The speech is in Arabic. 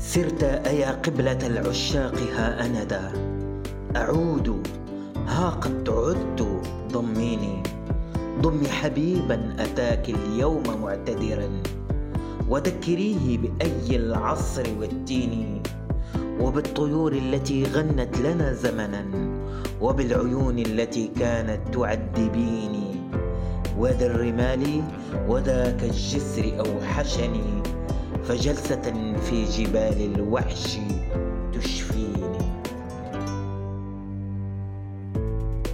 سرت أيا قبلة العشاق ها أنا ذا أعود. ها قد عدت ضميني. ضمي حبيبا أتاك اليوم معتذرا. وذكريه بأي العصر والتين. وبالطيور التي غنت لنا زمنا. وبالعيون التي كانت تعذبيني. وذا الرمال وذاك الجسر أوحشني. فجلسة في جبال الوحش.